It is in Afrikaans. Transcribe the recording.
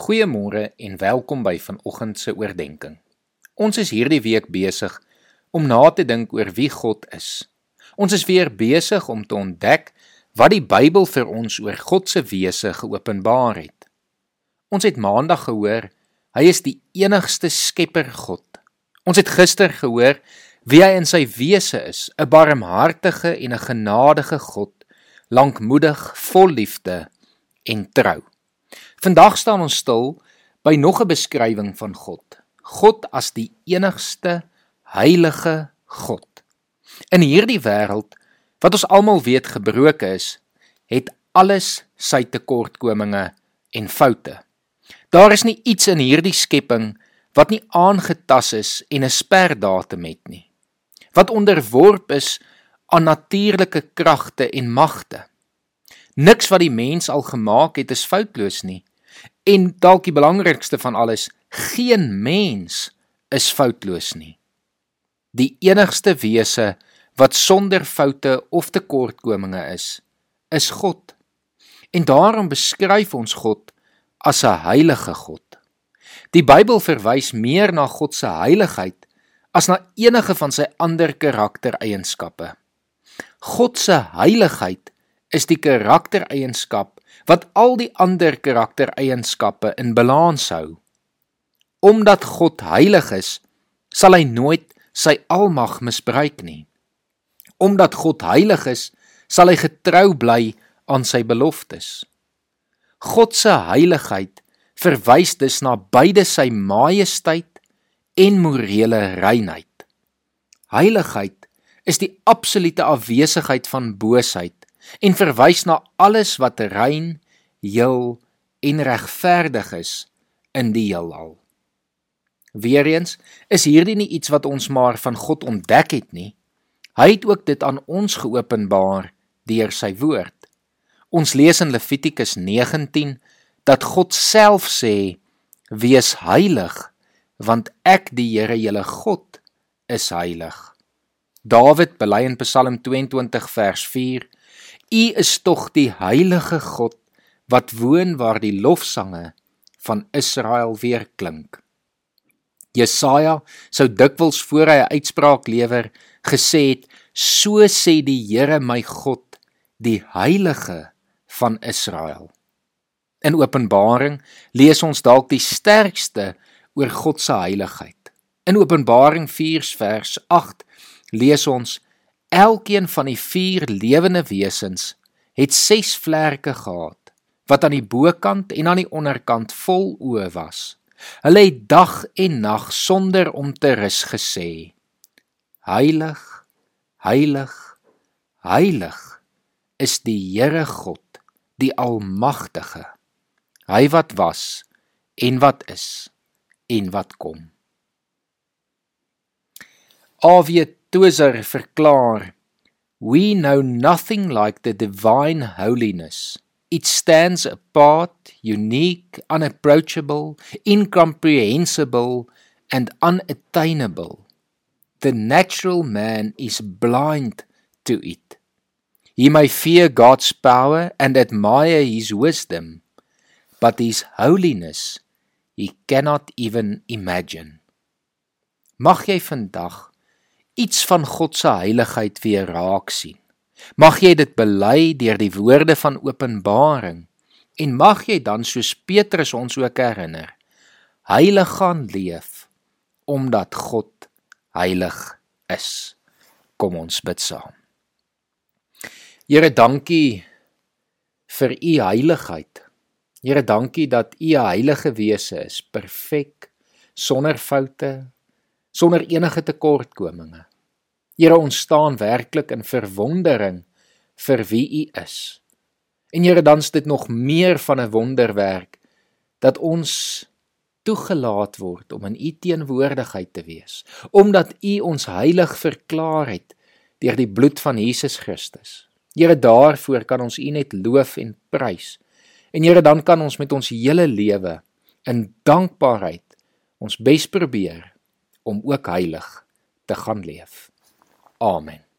Goeiemôre en welkom by vanoggend se oordeenking. Ons is hierdie week besig om na te dink oor wie God is. Ons is weer besig om te ontdek wat die Bybel vir ons oor God se wese geopenbaar het. Ons het Maandag gehoor hy is die enigste Skepper God. Ons het gister gehoor wie hy in sy wese is, 'n barmhartige en 'n genadige God, lankmoedig, vol liefde en trou. Vandag staan ons stil by nog 'n beskrywing van God. God as die enigste heilige God. In hierdie wêreld wat ons almal weet gebroke is, het alles sy tekortkominge en foute. Daar is nie iets in hierdie skepping wat nie aangetas is en 'n sperdatum het nie. Wat onderworp is aan natuurlike kragte en magte. Niks wat die mens al gemaak het is foutloos nie. En dalk die belangrikste van alles, geen mens is foutloos nie. Die enigste wese wat sonder foute of tekortkominge is, is God. En daarom beskryf ons God as 'n heilige God. Die Bybel verwys meer na God se heiligheid as na enige van sy ander karaktereienskappe. God se heiligheid is die karaktereienskap wat al die ander karaktereienskappe in balans hou. Omdat God heilig is, sal hy nooit sy almag misbruik nie. Omdat God heilig is, sal hy getrou bly aan sy beloftes. God se heiligheid verwys dus na beide sy majesteit en morele reinheid. Heiligheid is die absolute afwesigheid van boosheid en verwys na alles wat rein, heel en regverdig is in die heelal. Weereens is hierdie nie iets wat ons maar van God ontdek het nie. Hy het ook dit aan ons geopenbaar deur sy woord. Ons lees in Levitikus 19 dat God self sê: "Wees heilig, want ek die Here, julle God, is heilig." Dawid bely in Psalm 22 vers U is tog die heilige God wat woon waar die lofsange van Israel weer klink. Jesaja sou dikwels voor hy 'n uitspraak lewer gesê het: "So sê die Here my God, die heilige van Israel." In Openbaring lees ons dalk die sterkste oor God se heiligheid. In Openbaring 4 vers 8 lees ons Elkeen van die vier lewende wesens het ses vlerke gehad wat aan die bokant en aan die onderkant vol oë was. Hulle het dag en nag sonder om te rus gesê: Heilig, heilig, heilig is die Here God, die Almagtige. Hy wat was en wat is en wat kom. Avie Tozer verklaar We know nothing like the divine holiness. It stands apart, unique, unapproachable, incomprehensible, and unattainable. The natural man is blind to it. He may fear God's power and admire his wisdom, but his holiness he cannot even imagine. Mag jy vandag iets van God se heiligheid weer raak sien. Mag jy dit bely deur die woorde van Openbaring en mag jy dan soos Petrus ons ook herinner, heilig gaan leef omdat God heilig is. Kom ons bid saam. Here, dankie vir u heiligheid. Here, dankie dat u 'n heilige wese is, perfek, sonder foute, sonder enige tekortkominge. Here ons staan werklik in verwondering vir wie U is. En Here dan's dit nog meer van 'n wonderwerk dat ons toegelaat word om in U teenwoordigheid te wees, omdat U ons heilig verklaar het deur die bloed van Jesus Christus. Here daarvoor kan ons U net loof en prys. En Here dan kan ons met ons hele lewe in dankbaarheid ons bes probeer om ook heilig te gaan leef. Amen.